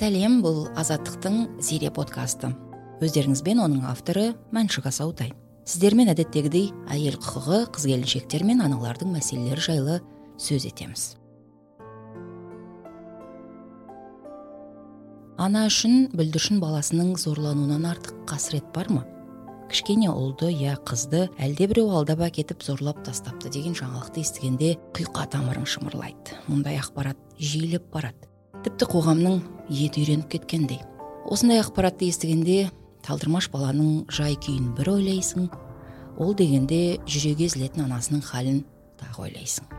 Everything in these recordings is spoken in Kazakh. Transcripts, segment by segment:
сәлем бұл азаттықтың зере подкасты. Өздеріңізбен оның авторы мәншүк асаутай. Сіздермен әдеттегідей әйел құқығы қыз келіншектер мен аналардың мәселелері жайлы сөз етеміз. Ана үшін бүлдіршін баласының зорлануынан артық қасірет бар ма? Кішкене ұлды я қызды әлдебіреу алдап әкетіп зорлап тастапты деген жаңалықты естігенде құйқа тамырың шымырлайды. Мұндай ақпарат жиілеп барады. Тіпті қоғамның еті үйреніп кеткендей. Осындай ақпаратты естігенде талдырмаш баланың жай күйін бір ойлайсың ол дегенде жүрегі езілетін анасының халін тағы ойлайсың.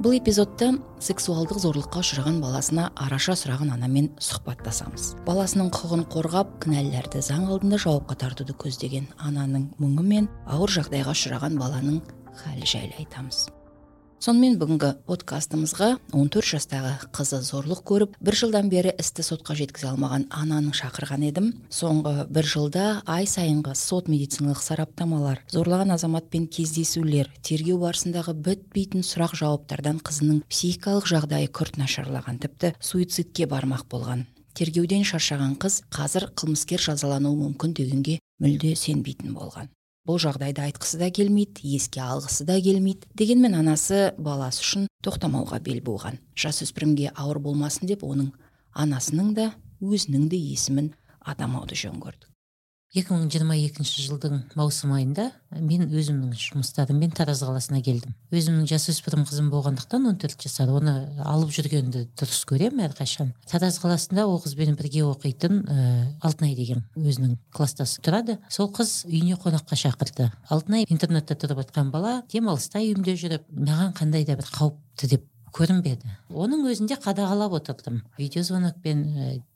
Бұл эпизодта сексуалдық зорлыққа ұшыраған баласына араша сұраған анамен сұхбаттасамыз. Баласының құқығын қорғап кінәлілерді заң алдында жауапқа тартуды көздеген ананың мұңы мен ауыр жағдайға ұшыраған баланың халі жайлы айтамыз. Сонымен бүгінгі подкастымызға 14 жастағы қызы зорлық көріп бір жылдан бері істі сотқа жеткізе алмаған ананың шақырған едім. Соңғы бір жылда ай сайынғы сот медициналық сараптамалар зорлаған азаматпен кездесулер тергеу барысындағы бітпейтін сұрақ жауаптардан қызының психикалық жағдайы күрт нашарлаған тіпті суицидке бармақ болған. Тергеуден шаршаған қыз қазір қылмыскер жазалануы мүмкін дегенге мүлде сенбейтін болған. Бұл жағдайды айтқысы да келмейді еске алғысы да келмейді дегенмен анасы баласы үшін тоқтамауға бел буған. Жасөспірімге ауыр болмасын деп оның анасының да өзінің де есімін атамауды жөн көрдік. Екі мың жиырма екінші жылдың маусым айында мен өзімнің жұмыстарыммен тараз қаласына келдім. Өзімнің жасөспірім қызым болғандықтан он төрт жасар оны алып жүргенді дұрыс көремін әрқашан. Тараз қаласында ол қызбен бірге оқитын ә, алтынай деген өзінің класстасы тұрады. Сол қыз үйіне қонаққа шақырды. Алтынай интернатта тұрып жатқан бала демалыста үйімде жүріп маған қандай да бір қауіпті деп көрінбеді оның өзінде қадағалап отырдым. Видеозвонокпен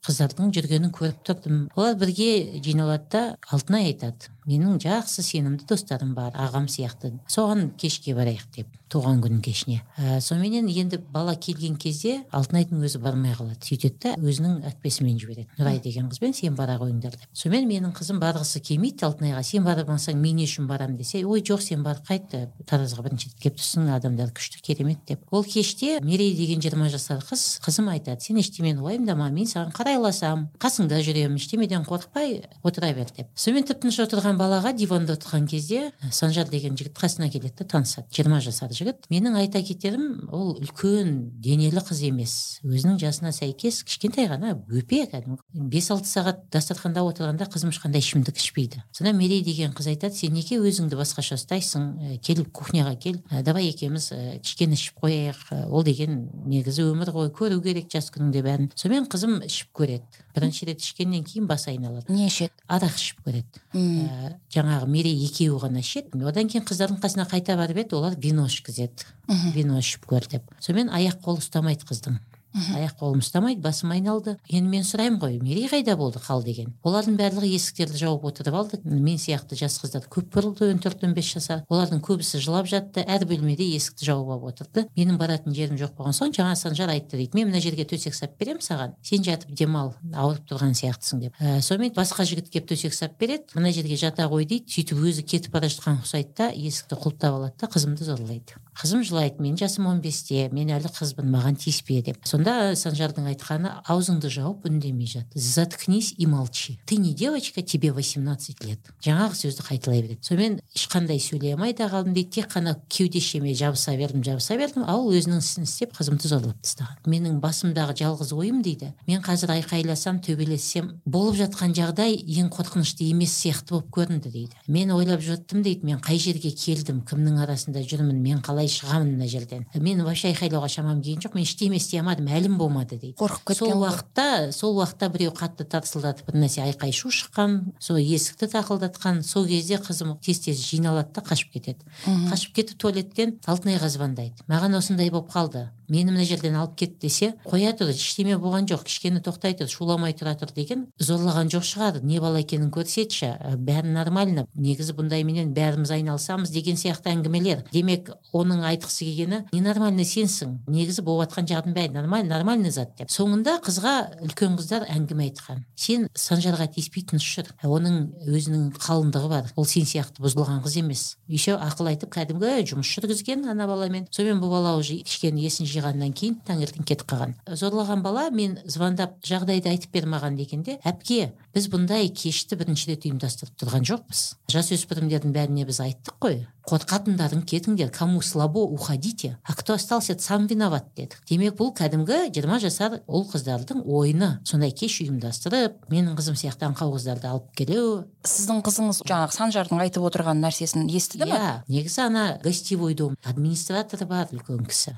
қыздардың жүргенін көріп тұрдым. Олар бірге жиналады да алтынай айтады. Менің жақсы сенімді достарым бар ағам сияқты. Соған кешке барайық деп туған күн кешіне. Ә, соныменен енді бала келген кезде алтынайдың өзі бармай қалады. Сөйтеді да өзінің әпкесімен жібереді. Нұрай деген қызбен сен бара қойыңдар деп. Сонымен менің қызым барғысы келмейді алтынайға сен бармасаң мен не үшін барамын десе ой жоқ сен барып қайт таразға бірінші рет келіп тұрсың адамдар күшті керемет деп. Ол кеште мерей деген жиырма жасар қыз қызым айтады сен ештемені уайымдама мен саған қарайласам қасыңда жүремін ештемеден қорықпай отыра бер деп. Сонымен тып тыныш отырған балаға диванда отырған кезде санжар деген жігіт қасына келеді да танысады жиырма жасар жігіт. Менің айта кетерім ол үлкен денелі қыз емес. Өзінің жасына сәйкес кішкентай ғана бөпе кәдімгі. Бес алты сағат дастарханда отырғанда қызым ешқандай ішімдік ішпейді. Сонда мерей деген қыз айтады сен неге өзіңді басқаша ұстайсың? Кел кухняға кел. Давай екеуміз кішкене ішіп қояйық. Ол деген негізі өмір ғой көру керек жас күніңде бәрін сонымен қызым ішіп көреді. Бірінші рет ішкеннен кейін басы айналады. Не ішеді? Арақ ішіп көреді. Ә, жаңағы мерей екеуі ғана ішеді. Одан кейін қыздардың қасына қайта барып еді олар вино ішкізеді. Вино ішіп көр деп. Сонымен аяқ қолы ұстамайды қыздың. Аяқ қолым ұстамайды басым айналды. Енді мен сұраймын ғой мерей қайда болды қал деген. Олардың барлығы есіктерді жауып отырып алды. Мен сияқты жас қыздар көп болды он төрт он бес жасар. Олардың көбісі жылап жатты әр бөлмеде есікті жауып алып отырды. Менің баратын жерім жоқ болған соң жаңа санжар айтты дейді. Мен мына жерге төсек салып беремін саған. Сен жатып демал ауырып тұрған сияқтысың деп. Ә, сонымен басқа жігіт келіп төсек салып береді. Мына жерге жата ғой дейді. Сөйтіп өзі кетіп бара жатқан ұқсайды да есікті құлыптап алады да қызымды зорлайды. Қызым жылайды менің жасым он бесте. Мен әлі қызбын маған тиіспе деп. Сонда санжардың айтқаны аузыңды жауып үндемей жат заткнись и молчи ты не девочка тебе восемнадцать лет жаңағы сөзді қайталай береді. Сонымен ешқандай сөйлей алмай да қалдым дейді. Тек қана кеудешеме жабыса бердім жабыса бердім ал өзінің ісін істеп қызымды зорлап тастаған. Менің басымдағы жалғыз ойым дейді мен қазір айқайласам төбелессем болып жатқан жағдай ең қорқынышты емес сияқты болып көрінді дейді. Мен ойлап жаттым дейді. Мен қай жерге келдім кімнің арасында жүрмін мен қалай шығамын мына жерден? Мен вообще айқайлауға шамам келген жоқ мен ештеме істей алмадым әлім болмады дейді. Қорқып кеткен сол уақытта сол уақытта біреу қатты тарсылдатып бір нәрсе айқай шу шыққан сол есікті тақылдатқан сол кезде қызым тез тез жиналады да қашып кетеді. Қашып кетіп туалеттен алтынайға звондайды. Маған осындай болып қалды. Мені мына жерден алып кет десе қоя тұр ештеме болған жоқ кішкене тоқтай тұр шуламай тұра тұр деген зорлаған жоқ шығар. Не бала екенін көрсетші бәрі нормально негізі бұндайменен бәріміз айналысамыз деген сияқты әңгімелер. Демек оның айтқысы келгені ненормальный сенсің негізі болып жатқан жағдың бәрі нормаль нормальный зат деп. Соңында қызға үлкен қыздар әңгіме айтқан. Сен санжарға тиіспей тыныш жүр оның өзінің қалыңдығы бар. Ол сен сияқты бұзылған қыз емес. Еще ақыл айтып кәдімгі жұмыс жүргізген ана баламен. Сонымен бұл бала уже кішкене есін жиғаннан кейін таңертең кетіп қалған. Зорлаған бала мен звондап жағдайды айтып бер маған дегенде әпке біз бұндай кешті бірінші рет ұйымдастырып тұрған жоқпыз. Жасөспірімдердің бәріне біз айттық қой қорқатындарың кетіңдер кому слабо уходите. А кто остался сам виноват дедік демек бұл кәдімгі жиырма жасар ұл қыздардың ойыны. Сондай кеш ұйымдастырып менің қызым сияқты аңқау қыздарды алып келу. Сіздің қызыңыз жаңағы санжардың айтып отырған нәрсесін естіді ма иә негізі ана гостевой дом администраторы бар үлкен кісі.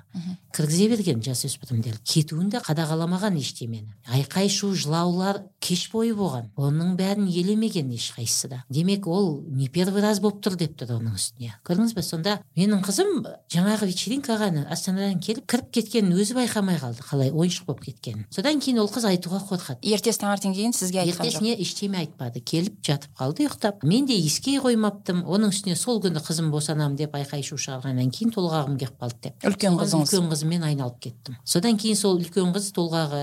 Кіргізе берген жасөспірімдерді кетуін де қадағаламаған ештемені. Айқай шу жылаулар кеш бойы болған. Оның бәрін елемеген ешқайсысы да. Демек ол не первый раз болып тұр деп тұр оның үстіне. Көрдіңіз ба сонда менің қызым жаңағы вечеринкаға астанадан келіп кіріп кеткенін өзі байқамай қалды қалай ойыншық болып кеткенін. Содан кейін ол қыз айтуға қорқады. Ертесі таңертең кейін сізге айтқан ертесіне ештеме айтпады. Келіп жатып қалды ұйықтап. Мен де еске қоймаппын оның үстіне сол күні қызым босанамын деп айқай шу шығарғаннан кейін толғағым келіп қалды деп. Үлкен қызыңыз. үлкен қызыммен айналып кеттім. Содан кейін сол үлкен қыз толғағы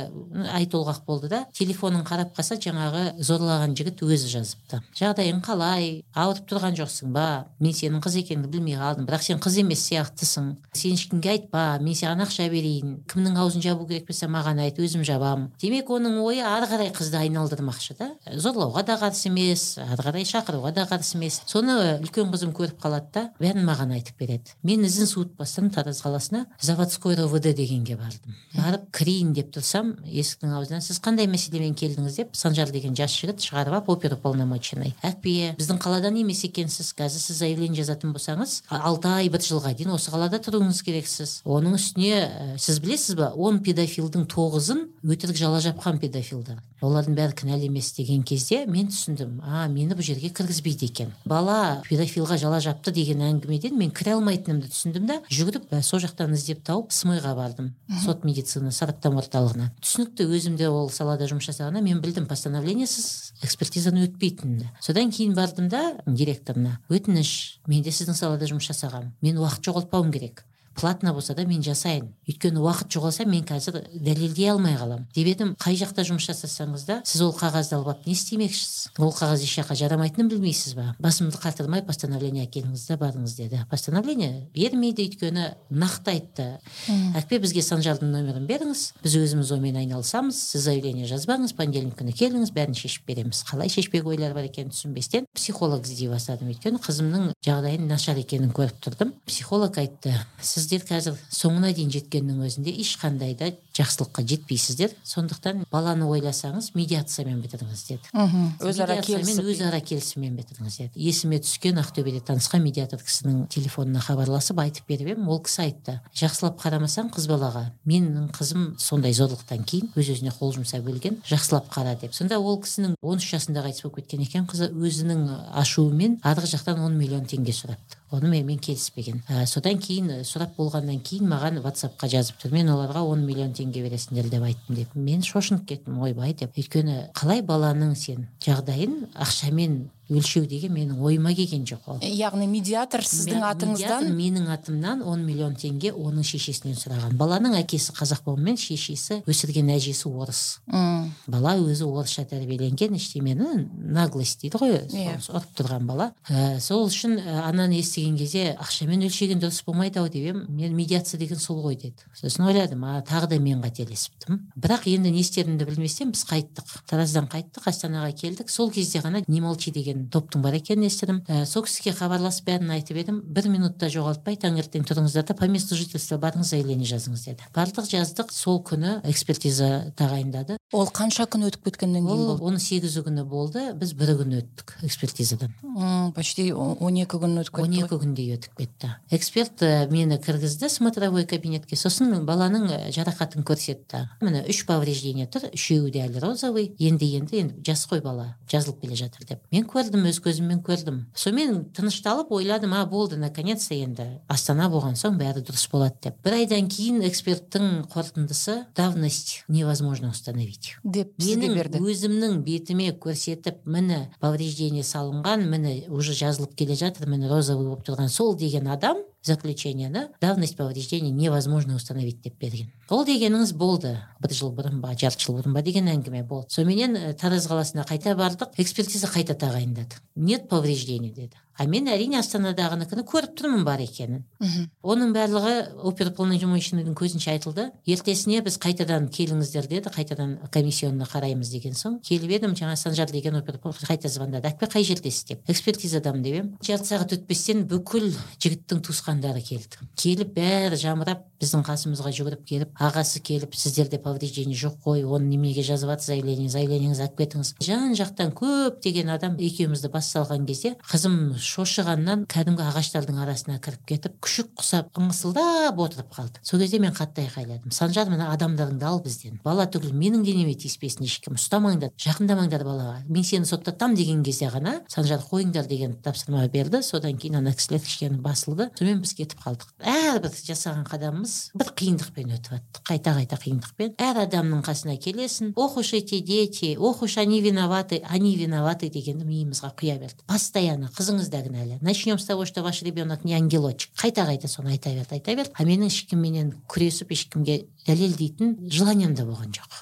ай толғақ болды да телефонын қарап қалса жаңағы зорлаған жігіт өзі жазыпты. Жағдайың қалай? Ауырып тұрған жоқсың ба? Мен сенің қыз екеніңді білмей қалдым. бірақ сен қыз емес сияқтысың. Сен ешкімге айтпа мен саған ақша берейін. Кімнің аузын жабу керек болса маған айт өзім жабамын демек оның ойы ары қарай қызды айналдырмақшы да. Зорлауға да қарсы емес ары қарай шақыруға да қарсы емес. Соны үлкен қызым көріп қалады да бәрін маған айтып береді. Мен ізін суытпастан тараз қаласына заводской ровд дегенге бардым. Барып кірейін деп тұрсам есіктің аузынан сіз қандай мәселемен келдіңіз? деп санжар деген жас жігіт шығарып алып оперуполномоченный әпке біздің қаладан емес екенсіз қазір сіз заявление жазатын болсаңыз алты ай бір жылға дейін осы қалада тұруыңыз керексіз. Оның үстіне сіз білесіз ба он педофилдің тоғызын өтірік жала жапқан педофилдар. Олардың бәрі кінәлі емес деген кезде мен түсіндім а мені бұл жерге кіргізбейді екен бала педофилға жала жапты деген әңгімеден мен кіре алмайтынымды түсіндім да жүгіріп сол жақтан іздеп тауып смойға бардым сот медицина сараптама орталығына түсінікті өзім де ол салада жұмыс жасағаннан мен білдім постановлениесіз экспертизаны өтпейтінімді содан кейін бардым да директорына. Өтініш мен де сіздің салада жұмыс жасағанмын мен уақыт жоғалтпауым керек платно болса да мен жасайын. Өйткені уақыт жоғалса мен қазір дәлелдей алмай қаламын деп едім қай жақта жұмыс жасасаңыз да сіз ол қағазды алып алып не істемекшісіз? Ол қағаз еш жаққа жарамайтынын білмейсіз ба? Басымды қатырмай постановление әкеліңіз да барыңыз деді. Постановление бермейді өйткені нақты айтты. Әкпе бізге санжардың нөмірін беріңіз. Біз өзіміз онымен айналысамыз. Сіз заявление жазбаңыз понедельник күні келіңіз бәрін шешіп береміз. Қалай шешпек ойлар бар екенін түсінбестен психолог іздей бастадым. Өйткені қызымның жағдайын нашар екенін көріп тұрдым. Психолог айтты сіз сіздер қазір соңына дейін жеткеннің өзінде ешқандай да жақсылыққа жетпейсіздер. Сондықтан баланы ойласаңыз медиациямен бітіріңіз деді. Мхм. Өзара келісіп өзара келісіммен бітіріңіз деді. Есіме түскен ақтөбеде танысқан медиатор кісінің телефонына хабарласып айтып беріп едім. Ол кісі айтты жақсылап қарамасаң қыз балаға менің қызым сондай зорлықтан кейін өз өзіне қол жұмсап өлген жақсылап қара деп. Сонда ол кісінің он үш жасында қайтыс болып кеткен екен қызы өзінің ашуымен арғы жақтан он миллион теңге сұрапты. Оны менімен келіспеген. Ә, содан кейін сұрап болғаннан кейін маған ватсапқа жазып тұр. Мен оларға он миллион теңге бересіңдер деп айттым деп мен шошынып кеттім ойбай деп. Өйткені қалай баланың сен жағдайын ақшамен өлшеу деген менің ойыма келген жоқ ол. Яғни медиатор сіздің атыңыздан? менің атымнан он миллион теңге оның шешесінен сұраған. Баланың әкесі қазақ болғанымен шешесі өсірген әжесі орыс. Үм. бала өзі орысша тәрбиеленген ештемені наглость дейді ғой иә. ұрып тұрған бала. Ә, сол үшін ә, ананы естіген кезде ақшамен өлшеген дұрыс болмайды ау деп едім мен медиация деген сол ғой деді. Сосын ойладым а тағы да мен қателесіппін бірақ енді не істерімді білместен біз қайттық. Тараздан қайттық астанаға келдік. Сол кезде ғана не молчи деген топтың бар екенін естідім. Ә, сол кісіге хабарласып бәрін айтып едім. Бір минут та жоғалтпай таңертең тұрыңыздар да по месту жительства барыңыз заявление жазыңыз деді. Бардық жаздық сол күні экспертиза тағайындады. Ол қанша күн өтіп кеткеннен кейін ол болды? он сегізі күні болды. Біз бір күн өттік экспертизадан. Почти он екі күн өтіп он кетті екі күндей өтіп кетті. Эксперт ә, мені кіргізді смотровой кабинетке. Сосын баланың ә, жарақатын көрсетті. Міне үш повреждение тұр. Үшеуі де әлі розовый. Енді енді енді жас қой бала. Жазылып келе жатыр деп. Мен көрдім өз көзіммен көрдім. Сонымен тынышталып ойладым а болды наконец то енді астана болған соң бәрі дұрыс болады деп. Бір айдан кейін эксперттің қорытындысы давность невозможно установить. Деп менің берді. өзімнің бетіме көрсетіп міне повреждение салынған міне уже жазылып келе жатыр міне розовый болып тұрған сол деген адам заключениені давность повреждений невозможно установить деп берген. Ол дегеніңіз болды. Бір жыл бұрын ба жарты жыл бұрын ба деген әңгіме болды. Соныменен ә, тараз қаласына қайта бардық экспертиза қайта тағайындады нет повреждений деді. А мен әрине астанадағыныкini көріп тұрмын бар екенін. Оның барлығы оперуполномоченныйдың көзінше айтылды. Ертесіне біз қайтадан келіңіздер деді қайтадан комиссионный қараймыз деген соң. Келіп едім жаңа санжар деген оперпол қайта звондады. Әпке қай жердесіз деп экспертизадамын деп едім жарты сағат өтпестен бүкіл жігіттің туысқандары келді. Келіп бәрі жамырап біздің қасымызға жүгіріп келіп ағасы келіп сіздерде повреждение жоқ қой оны неменеге жазып жатыр заявление заявлениеңізді алып кетіңіз жан жақтан көптеген адам екеумізді бас салған кезде қызым шошығаннан кәдімгі ағаштардың арасына кіріп кетіп күшік құсап ыңсылдап отырып қалды. Сол кезде мен қатты айқайладым. Санжар мына адамдарыңды ал бізден. Бала түгіл менің денеме тиіспесін ешкім ұстамаңдар жақындамаңдар балаға. Мен сені соттатамын деген кезде ғана санжар қойыңдар деген тапсырма берді. Содан кейін ана кісілер кішкене басылды. Сонымен біз кетіп қалдық. Әрбір жасаған қадамымыз бір қиындықпен өтіп жатты қайта қайта қиындықпен. Әр адамның қасына келесің. Ох уж эти дети ох уж они виноваты они виноваты дегенді миымызға құя берді. Постоянно қызыңыз да кінәлі начнем с того что ваш ребенок не ангелочек. Қайта қайта соны айта берді айта берді а менің ешкімменен күресіп ешкімге дәлелдейтін желаниям да болған жоқ.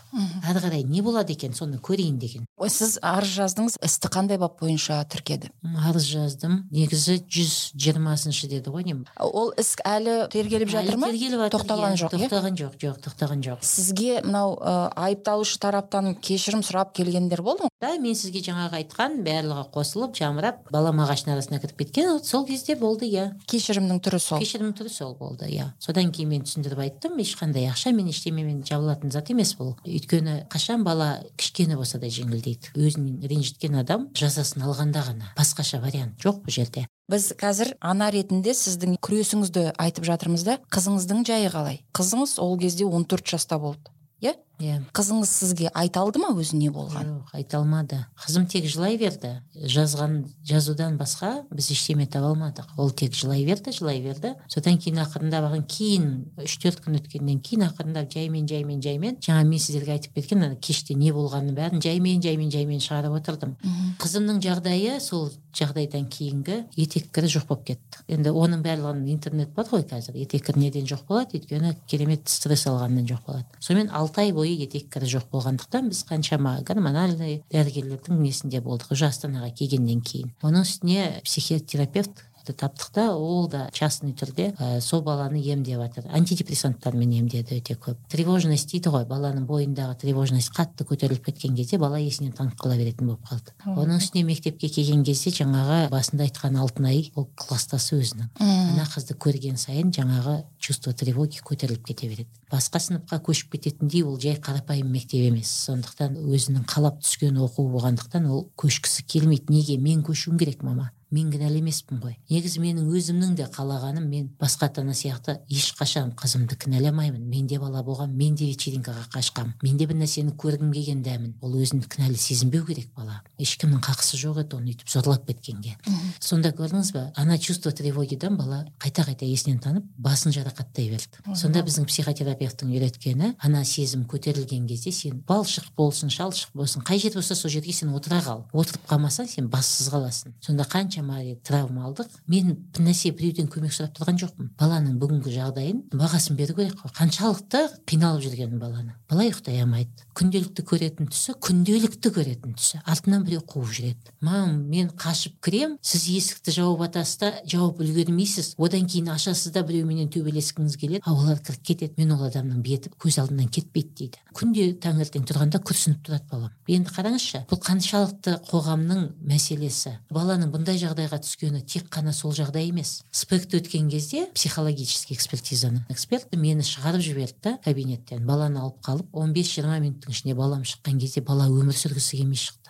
Ары қарай не болады екен соны көрейін деген. Сіз арыз жаздыңыз істі қандай бап бойынша тіркеді? Арыз жаздым. Негізі жүз жиырмасыншы деді ғой деймін ол іс әлі тергеліп жатыр ма? тергеліп жатыр тоқталған иә. жоқ, иә? тоқтаған жоқ жоқ тоқтаған жоқ. Сізге мынау айыпталушы тараптан кешірім сұрап келгендер болды ма? Да мен сізге жаңағы айтқан барлығы қосылып жамырап балам ағаштың арасына кіріп кеткен сол кезде болды иә. Кешірімнің түрі сол. Кешірімнің түрі сол болды иә. Содан кейін мен түсіндіріп айттым ешқандай ақшамен ештемемен жабылатын зат емес бұл. Өйткені қашан бала кішкене болса да жеңілдейді. Өзін ренжіткен адам жазасын алғанда ғана. Басқаша вариант жоқ бұл жерде. Біз қазір ана ретінде сіздің күресіңізді айтып жатырмыз да қызыңыздың жайы қалай? Қызыңыз ол кезде 14 жаста болды иә? Иә қызыңыз сізге айта алды ма өзі не болғанын? Жоқ айта алмады. Қызым тек жылай берді. Жазған жазудан басқа біз ештеме таба алмадық. Ол тек жылай берді жылай берді. Содан кейін ақырындап кейін үш төрт күн өткеннен кейін ақырындап жаймен жаймен жаймен жаңа мен сіздерге айтып кеткен ана кеште не болғанын бәрін жаймен жаймен жаймен шығарып отырдым. Қызымның жағдайы сол жағдайдан кейінгі етеккірі жоқ болып кетті. Енді оның барлығын интернет бар ғой қазір. Етеккірі неден жоқ болады өйткені керемет стресс алғаннан жоқ болады. Сонымен алты ай бойы етеккірі жоқ болғандықтан біз қаншама гормональный дәрігерлердің несінде болдық уже астанаға келгеннен кейін оның үстіне психотерапевт таптық та ол да частный түрде ә, сол баланы емдеп жатыр антидепрессанттармен емдеді өте көп. Тревожность дейді ғой баланың бойындағы тревожность қатты көтеріліп кеткен кезде бала есінен танып қала беретін болып қалды. Оның үстіне мектепке келген кезде жаңағы басында айтқан алтынай ол класстасы өзінің. Ана қызды көрген сайын жаңағы чувство тревоги көтеріліп кете береді. Басқа сыныпқа көшіп кететіндей ол жай қарапайым мектеп емес. Сондықтан өзінің қалап түскен оқу болғандықтан ол көшкісі келмейді. Неге? Мен көшуім керек мама. Мен кінәлі емеспін ғой. Негізі менің өзімнің де қалағаным мен басқа ата ана сияқты ешқашан қызымды кінәламаймын мен де бала болғанмын мен де вечеринкаға қашқанмын мен де бір нәрсені көргім келген дәмін ол өзін кінәлі сезінбеу керек бала. Ешкімнің қақысы жоқ еді оны өйтіп зорлап кеткенге. Сонда көрдіңіз ба ана чувство тревогидан бала қайта қайта есінен танып басын жарақаттай берді. Сонда біздің психотерапевттің үйреткені ана сезім көтерілген кезде сен балшық болсын шалшық болсын қай жер болса сол жерге сен отыра қал. Отырып қалмасаң сен бассыз қаласың. Сонда қаншама травма алдық. Мен бір нәрсе біреуден көмек сұрап тұрған жоқпын. Баланың бүгінгі жағдайын бағасын беру керек қой қаншалықты қиналып жүргенін баланы. Бала ұйықтай алмайды. Күнделікті көретін түсі күнделікті көретін түсі. Артынан біреу қуып жүреді. Мам мен қашып кірем сіз есікті жауып жатасыз да жауып үлгермейсіз. Одан кейін ашасыз да біреуменен төбелескіңіз келеді. А олар кіріп кетеді. Мен ол адамның беті көз алдымнан кетпейді дейді. Күнде таңертең тұрғанда күрсініп тұрады балам. Енді қараңызшы бұл қаншалықты қоғамның мәселесі. Баланың бұндай жағдайға түскені тек қана сол жағдай емес. Спект өткен кезде психологический экспертизаны. Эксперт мені шығарып жіберді да кабинеттен баланы алып қалып 15-20 минуттың ішінде балам шыққан кезде бала өмір сүргісі келмей шықты.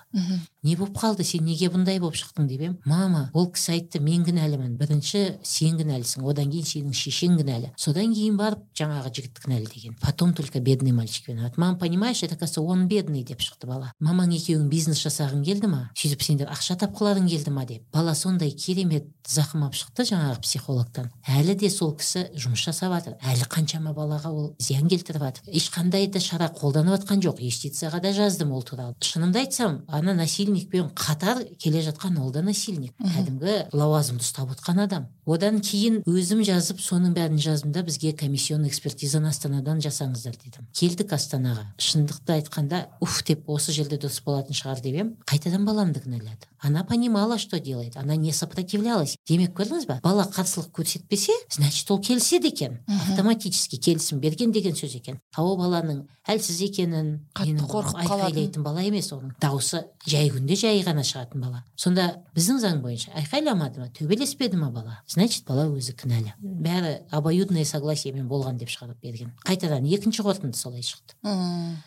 Не болып қалды? Сен неге бұндай болып шықтың деп едім мама ол кісі айтты мен кінәлімін. Бірінші сен кінәлісің. Одан кейін сенің шешең кінәлі содан кейін барып жаңағы жігіт кінәлі деген. Потом только бедный мальчик виноват. Мама понимаешь это оказывается он бедный деп шықты бала. Мамаң екеуің бизнес жасағың келді ма? Сөйтіп сендер ақша тапқыларың келді ма? деп. Бала сондай керемет зақым алып шықты жаңағы психологтан. Әлі де сол кісі жұмыс жасап жатыр әлі қаншама балаға ол зиян келтіріп жатыр ешқандай да шара қолданып жатқан жоқ. Юстицияға да жаздым ол туралы. Шынымды айтсам ана насильникпен қатар келе жатқан ол да насильник. Кәдімгі лауазымды ұстап отқан адам. Одан кейін өзім жазып соның бәрін жаздым да бізге комиссионный экспертизаны астанадан жасаңыздар дедім. Келдік астанаға. Шындықты айтқанда уф! деп осы жерде дұрыс болатын шығар деп едім қайтадан баламды кінәлады. Она понимала что делает она не сопротивлялась. Демек көрдіңіз ба бала қарсылық көрсетпесе значит ол келіседі екен автоматически келісім берген деген сөз екен. А ол баланың әлсіз екенін қатты қорқып айқайлайтын бала емес оның дауысы жай күнде жай ғана шығатын бала. Сонда біздің заң бойынша айқайламады ма төбелеспеді ма бала? Значит бала өзі кінәлі. Бәрі обоюдное согласиемен болған деп шығарып берген. Қайтадан екінші қорытынды солай шықты.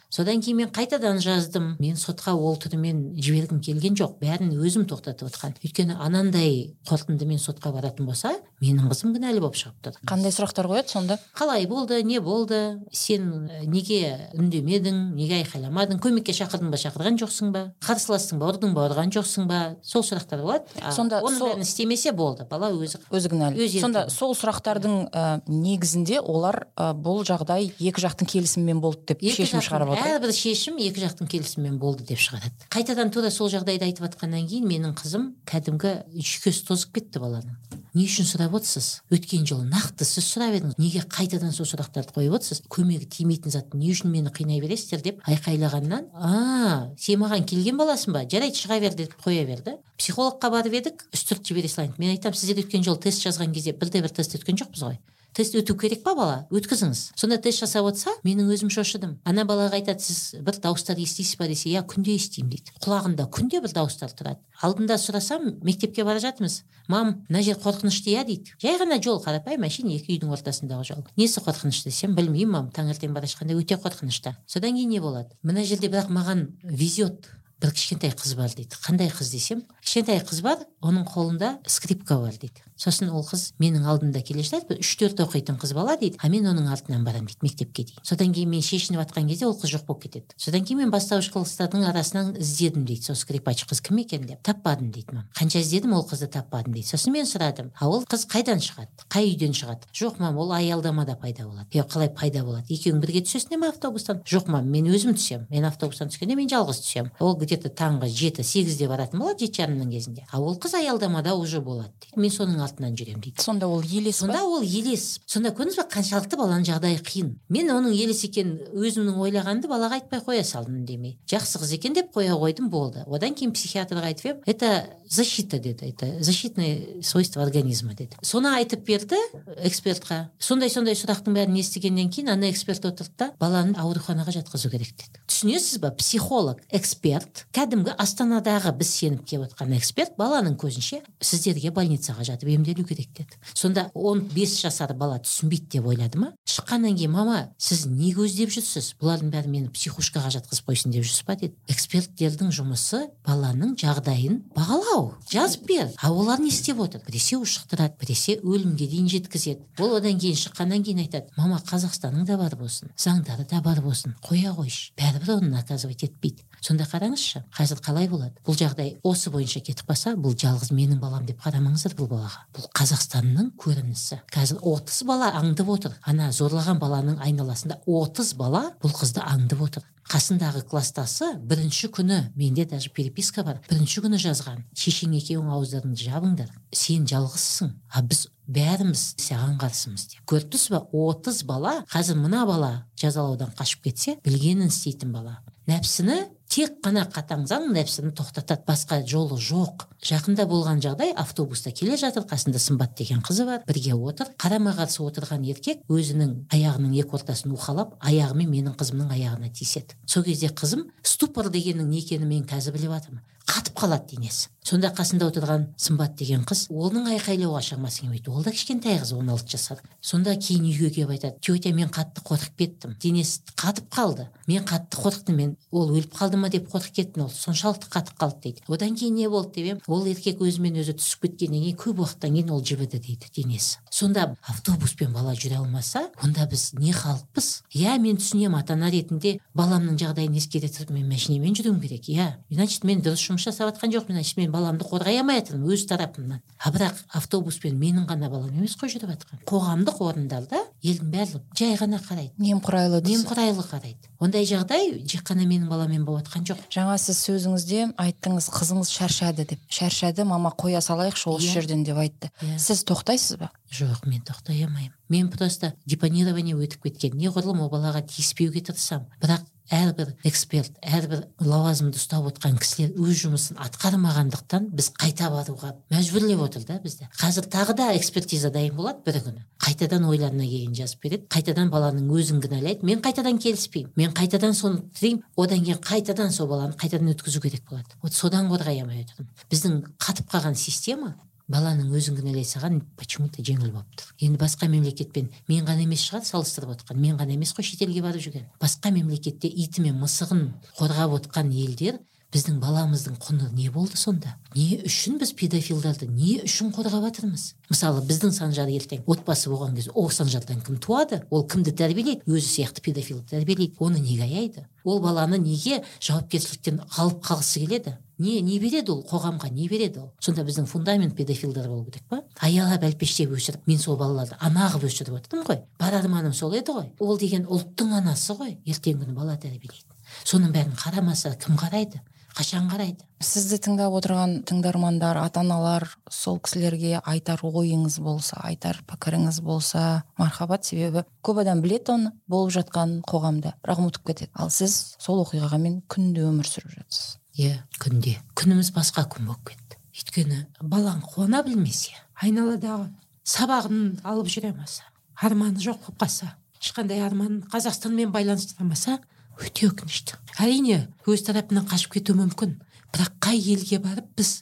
Содан кейін мен қайтадан жаздым. Мен сотқа ол түрімен жібергім келген жоқ. Бәрін өзім тоқтатып отқан өйткені анандай қорытындымен сотқа баратын болса менің қызым кінәлі болып шығып тұр. Қандай сұрақтар қояды сонда? Қалай болды не болды? Сен неге үндемедің неге айқайламадың? Көмекке шақырдың ба шақырған жоқсың ба? Қарсыластың ба ұрдың ба ұрған жоқсың ба? Сол сұрақтар болады. Сонда оның сол... бәрін істемесе болды. Бала өзі өзі кінәлі. сонда сол сұрақтардың ә, негізінде олар ә, бұл жағдай екі жақтың келісімімен болды деп шешім шығарып отыр. әрбір шешім екі жақтың келісімімен болды деп шығарады. Қайтадан тура сол жағдайды айтып жатқаннан кейін менің қызым кәдімгі жүйкесі тозып кетті баланың не үшін сұрап отырсыз? Өткен жолы нақты сіз сұрап едіңіз. Неге қайтадан сол сұрақтарды қойып отырсыз? Көмегі тимейтін затты не үшін мені қинай бересіздер деп айқайлағаннан а сен маған келген баласың ба? жарайды шыға бер деп қоя берді. Психологқа барып едік үстірт жібере салайын мен айтамын сіздер өткен жолы тест жазған кезде бірде бір тест өткен жоқпыз ғой. Тест өту керек па бала? Өткізіңіз. Сонда тест жасап отырса менің өзім шошыдым. Ана балаға айтады сіз бір дауыстар естисіз ба? десе иә күнде естимін дейді. Құлағында күнде бір дауыстар тұрады. Алдында сұрасам мектепке бара жатырмыз. Мам мына жер қорқынышты иә? дейді. Жай ғана жол қарапайым әшейін екі үйдің ортасындағы жол несі қорқынышты? десем білмеймін мам таңертең бара жатқанда өте қорқынышты содан кейін не болады? Мына жерде бірақ маған везет. Бір кішкентай қыз бар дейді. Қандай қыз десем кішкентай қыз бар оның қолында скрипка бар дейді. Сосын ол қыз менің алдымда келе жатады үш төрт оқитын қыз бала дейді. А мен оның артынан барамын дейді мектепке дейін. Содан кейін мен шешініп жатқан кезде ол қыз жоқ болып кетеді. Содан кейін мен бастауыш класстардың арасынан іздедім дейді. Сол скрипач қыз кім екен деп. Таппадым дейді мам. Қанша іздедім ол қызды таппадым дейді. Сосын мен сұрадым а ол қыз қайдан шығады? Қай үйден шығады? Жоқ мам ол аялдамада пайда болады. Е қалай пайда болады? Екеуің бірге түсесіңдер ма автобустан? Жоқ мам мен өзім түсемін. Мен автобустан түскенде мен жалғыз түсемін. Ол где то таңғы жеті сегізде баратын болады жеті жарымның кезінде. А ол қыз аялдамада уже болады дейді. Мен соның артынан жүремін дейді. Сонда ол елес сонда ол елес. Сонда көрдіңіз ба қаншалықты баланың жағдайы қиын. Мен оның елес екенін өзімнің ойлағанымды балаға айтпай қоя салдым үндемей жақсы қыз екен деп қоя қойдым болды. Одан кейін психиатрға айтып едім это защита деді. Это защитное свойство организма деді. Соны айтып берді экспертқа. Сондай сондай сұрақтың бәрін естігеннен кейін ана эксперт отырды да баланы ауруханаға жатқызу керек деді. Түсінесіз ба психолог эксперт кәдімгі астанадағы біз сеніп келіп отқан эксперт баланың көзінше сіздерге больницаға жатып емделу керек деді. Сонда он бес жасар бала түсінбейді деп ойлады ма? Шыққаннан кейін мама сіз не көздеп жүрсіз? Бұлардың бәрі мені психушкаға жатқызып қойсын деп жүрсіз ба? деді. Эксперттердің жұмысы баланың жағдайын бағалау жазып бер. А олар не істеп отыр? Біресе ушықтырады біресе өлімге дейін жеткізеді. Ол одан кейін шыққаннан кейін айтады мама қазақстаның да бар болсын заңдары да бар болсын қоя қойшы. Бәрібір оны наказывать етпейді сонда қараңызшы қазір қалай болады? Бұл жағдай осы бойынша кетіп қалса бұл жалғыз менің балам деп қарамаңыздар бұл балаға. Бұл қазақстанның көрінісі. Қазір отыз бала аңдып отыр. Ана зорлаған баланың айналасында отыз бала бұл қызды аңдып отыр. Қасындағы класстасы бірінші күні менде даже переписка бар бірінші күні жазған. Шешең екеуің ауыздарыңды жабыңдар сен жалғызсың а біз бәріміз саған қарсымыз деп. Көріп тұрсыз ба отыз бала қазір мына бала жазалаудан қашып кетсе білгенін істейтін бала. Нәпсіні тек қана қатаң заң нәпсіні тоқтатады. Басқа жолы жоқ. Жақында болған жағдай автобуста келе жатыр қасында сымбат деген қызы бар. Бірге отыр. Қарама қарсы отырған еркек өзінің аяғының екі ортасын уқалап аяғымен менің қызымның аяғына тиіседі сол кезде қызым ступор дегеннің не екенін мен қазір біліп жатырмын қатып қалады денесі. Сонда қасында отырған сымбат деген қыз оның айқайлауға шамасы келмейді ол да кішкентай қыз он алты жасар сонда кейін үйге келіп айтады тетя мен қатты қорқып кеттім денесі қатып қалды мен қатты қорықтым мен ол өліп қалды ма деп қорқып кеттім ол соншалықты қатып қалды дейді одан кейін не болды деп ол еркек өзімен өзі түсіп кеткеннен кейін көп уақыттан кейін ол жібіді дейді денесі. Сонда автобуспен бала жүре алмаса онда біз не халықпыз? Иә мен түсінемін ата ана ретінде баламның жағдайын ескере тұрып мен машинамен жүруім керек иә значит мен дұрыс жұмыс жасап жатқан жоқпын значит мен баламды қорғай алмай жатырмын өз тарапымнан. А бірақ автобуспен менің ғана балам емес қой жүріп жатқан. Қоғамдық орындарда елдің бәрі жай ғана қарайды. Немқұрайлы немқұрайлы қарайды. Ондай жағдай тек қана менің баламен болып жатқан жоқ. Жаңа сіз сөзіңізде айттыңыз қызыңыз шаршады деп. Шаршады мама қоя салайықшы осы yeah. Иә. жерден деп айтты. Yeah. Иә. сіз тоқтайсыз ба? Жоқ мен тоқтай алмаймын. Мен просто депонирование өтіп кеткен неғұрлым ол балаға тиіспеуге тырысамын. Бірақ әрбір эксперт әрбір лауазымды ұстап отқан кісілер өз жұмысын атқармағандықтан біз қайта баруға мәжбүрлеп отыр да бізді қазір тағы да экспертиза дайын болады бір күні. Қайтадан ойларына келгенін жазып береді. Қайтадан баланың өзін кінәлайды. Мен қайтадан келіспеймін. Мен қайтадан соны тіреймін одан кейін қайтадан сол баланы қайтадан өткізу керек болады. Вот содан қорғай алмай отырмын. Біздің қатып қалған система баланың өзін кінәлай салған почему то жеңіл болып тұр енді басқа мемлекетпен мен ғана емес шығар салыстырып отқан мен ғана емес қой шетелге барып жүрген. Басқа мемлекетте иті мен мысығын қорғап отқан елдер біздің баламыздың құны не болды сонда? Не үшін біз педофилдарды не үшін қорғап жатырмыз? Мысалы біздің санжар ертең отбасы болған кезде ол санжардан кім туады? Ол кімді тәрбиелейді? Өзі сияқты педофилді тәрбиелейді. Оны неге аяйды? Ол баланы неге жауапкершіліктен алып қалғысы келеді? Не не береді ол қоғамға не береді ол. Сонда біздің фундамент педофилдар болу керек па? Аялап әлпештеп өсіріп мен сол балаларды ана қылып өсіріп отырмын ғой. Бар арманым сол еді ғой. Ол деген ұлттың анасы ғой. Ертеңгі күні бала тәрбиелейтін соның бәрін қарамаса кім қарайды? Қашан қарайды? Сізді тыңдап отырған тыңдармандар ата аналар сол кісілерге айтар ойыңыз болса айтар пікіріңіз болса мархабат себебі көп адам білет оны болып жатқан қоғамда бірақ ұмытып кетеді. Ал сіз сол оқиғамен күнде өмір сүріп жатсыз. Иә күнде. Күніміз басқа күн болып кетті. Өйткені балаң қуана білмесе айналадағы сабағын алып жүре алмаса арманы жоқ болып қалса ешқандай арманын қазақстанмен байланыстырамаса өте өкінішті. Әрине өз тарапынан қашып кетуі мүмкін. Бірақ қай елге барып біз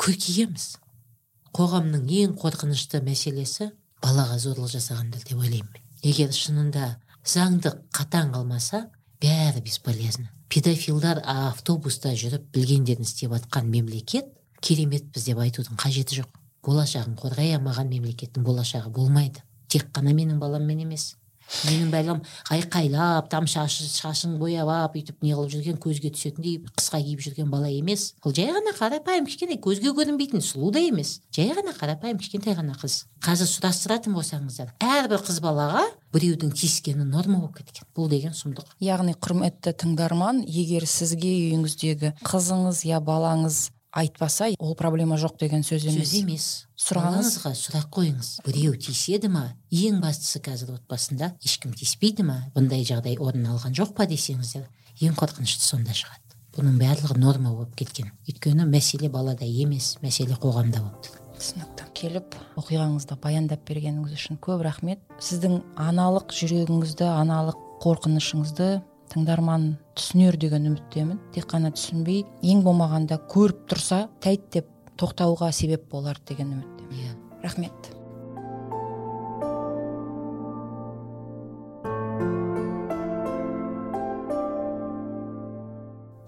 көркейеміз. Қоғамның ең қорқынышты мәселесі балаға зорлық жасағандар деп ойлаймын егер шынында заңды қатаң қалмаса бәрі бесполезно. Педофилдар автобуста жүріп білгендерін істеп жатқан мемлекет кереметпіз деп айтудың қажеті жоқ. Болашағын қорғай алмаған мемлекеттің болашағы болмайды. Тек қана менің баламмен емес. Менің бәлкім айқайлап там шашы, шашын бояп алып өйтіп не қылып жүрген көзге түсетіндей қысқа киіп жүрген бала емес. Ол жай ғана қарапайым кішкене көзге көрінбейтін сұлу да емес. Жай ғана қарапайым кішкентай ғана қыз. Қазір сұрастыратын болсаңыздар әрбір қыз балаға біреудің тиіскені норма болып кеткен. Бұл деген сұмдық. Яғни құрметті тыңдарман егер сізге үйіңіздегі қызыңыз я балаңыз айтпаса ол проблема жоқ деген сөз емес. Сөз емес. Сұраңыз сұрақ қойыңыз. Біреу тиіседі ма? Ең бастысы қазір отбасында ешкім тиіспейді ма? Бұндай жағдай орын алған жоқ па десеңіздер ең қорқынышты сонда шығады. Бұның барлығы норма болып кеткен. Өйткені мәселе балада емес мәселе қоғамда болып тұр. Түсінікті. Келіп оқиғаңызды баяндап бергеніңіз үшін көп рахмет. Сіздің аналық жүрегіңізді аналық қорқынышыңызды тыңдарман түсінер деген үміттемін. Тек қана түсінбей ең болмағанда көріп тұрса тәйт деп тоқтауға себеп болар деген үміттемін. Иә. Рахмет.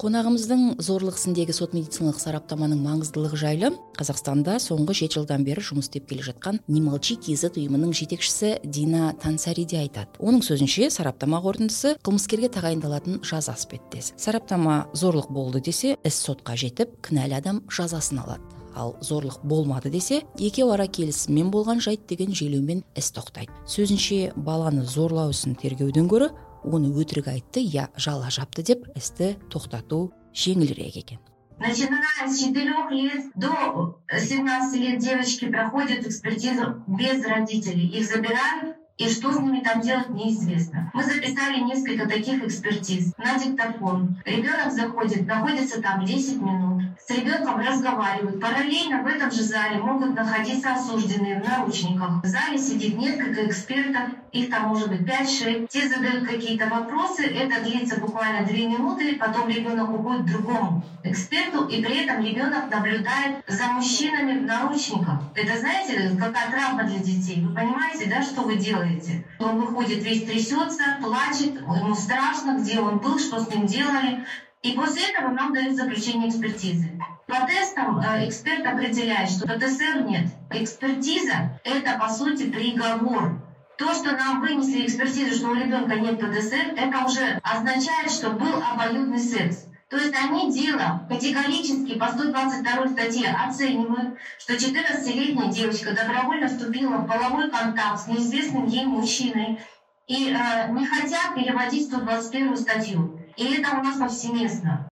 Қонағымыздың зорлық ісіндегі сот медициналық сараптаманың маңыздылығы жайлы қазақстанда соңғы жеті жылдан бері жұмыс істеп келе жатқан не молчи кизет ұйымының жетекшісі дина тансариде айтады. Оның сөзінше сараптама қорытындысы қылмыскерге тағайындалатын жаза іспеттес сараптама зорлық болды десе іс сотқа жетіп кінәлі адам жазасын алады. Ал зорлық болмады десе екеуі ара келісіммен болған жайт деген желеумен іс тоқтайды. Сөзінше баланы зорлау ісін тергеуден гөрі оны өтірік айтты я жала жапты деп істі тоқтату жеңілірек екен Начиная с 4 лет до 17 лет девочки проходят экспертизу без родителей. Их забирают и что с ними там делать неизвестно. Мы записали несколько таких экспертиз на диктофон. Ребенок заходит, находится там 10 минут, с ребенком разговаривают. Параллельно в этом же зале могут находиться осужденные в наручниках. В зале сидит несколько экспертов, их там может быть 5-6. Те задают какие-то вопросы, это длится буквально 2 минуты, потом ребенок уходит к другому эксперту, и при этом ребенок наблюдает за мужчинами в наручниках. Это знаете, какая травма для детей? Вы понимаете, да, что вы делаете? Он выходит весь трясется, плачет, ему страшно, где он был, что с ним делали. И после этого нам дают заключение экспертизы. По тестам э, эксперт определяет, что ПТСР нет. Экспертиза – это, по сути, приговор. То, что нам вынесли экспертизу, что у ребенка нет ПТСР, это уже означает, что был обоюдный секс. То есть они дело категорически по 122 статье оценивают, что 14-летняя девочка добровольно вступила в половой контакт с неизвестным ей мужчиной и э, не хотят переводить 121 статью. И это у нас повсеместно.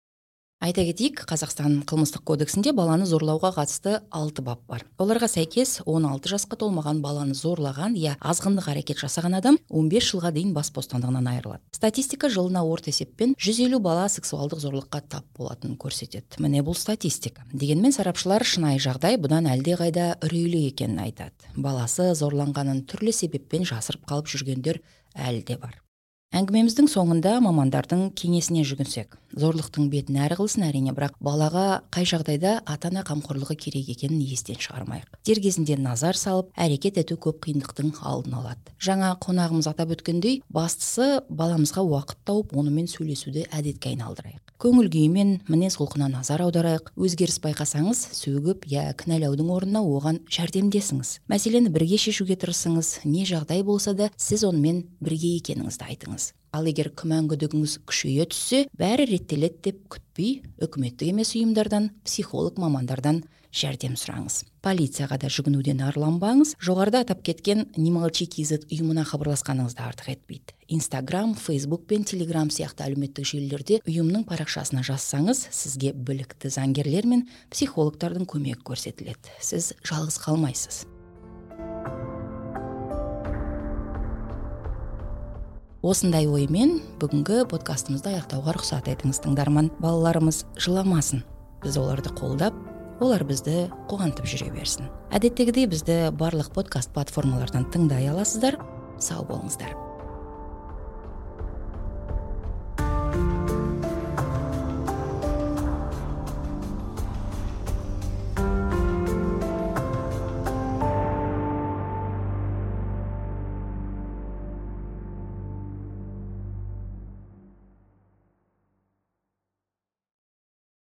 Айта кетейік қазақстан қылмыстық кодексінде баланы зорлауға қатысты алты бап бар. Оларға сәйкес 16 жасқа толмаған баланы зорлаған я азғындық әрекет жасаған адам 15 жылға дейін бас бостандығынан айырылады. Статистика жылына орта есеппен 150 бала сексуалдық зорлыққа тап болатынын көрсетеді. Міне бұл статистика. Дегенмен сарапшылар шынайы жағдай бұдан әлдеқайда үрейлі екенін айтады. Баласы зорланғанын түрлі себеппен жасырып қалып жүргендер әлі де бар. Әңгімеміздің соңында мамандардың кеңесіне жүгінсек зорлықтың бетін әрі қылсын әрине бірақ балаға қай жағдайда ата ана қамқорлығы керек екенін естен шығармайық. Дер кезінде назар салып әрекет ету көп қиындықтың алдын алады. Жаңа қонағымыз атап өткендей бастысы баламызға уақыт тауып онымен сөйлесуді әдетке айналдырайық. Көңіл күйі мен мінез құлқына назар аударайық. Өзгеріс байқасаңыз сөгіп я кінәлаудың орнына оған жәрдемдесіңіз. Мәселені бірге шешуге тырысыңыз. Не жағдай болса да сіз онымен бірге екеніңізді айтыңыз. Ал егер күмән күдігіңіз күшейе түссе бәрі реттеледі деп күтпей үкіметтік емес ұйымдардан психолог мамандардан жәрдем сұраңыз. Полицияға да жүгінуден арланбаңыз жоғарыда атап кеткен не молчи kz ұйымына хабарласқаныңызды артық етпейді. Инстаграм фейсбук пен телеграм сияқты әлеуметтік желілерде ұйымның парақшасына жазсаңыз сізге білікті заңгерлер мен психологтардың көмегі көрсетіледі. Сіз жалғыз қалмайсыз. Осындай оймен бүгінгі подкастымызды аяқтауға рұқсат етіңіз тыңдарман балаларымыз. Жыламасын. Біз оларды қолдап олар бізді қуантып жүре берсін. Әдеттегідей бізді барлық подкаст платформалардан тыңдай аласыздар. Сау болыңыздар.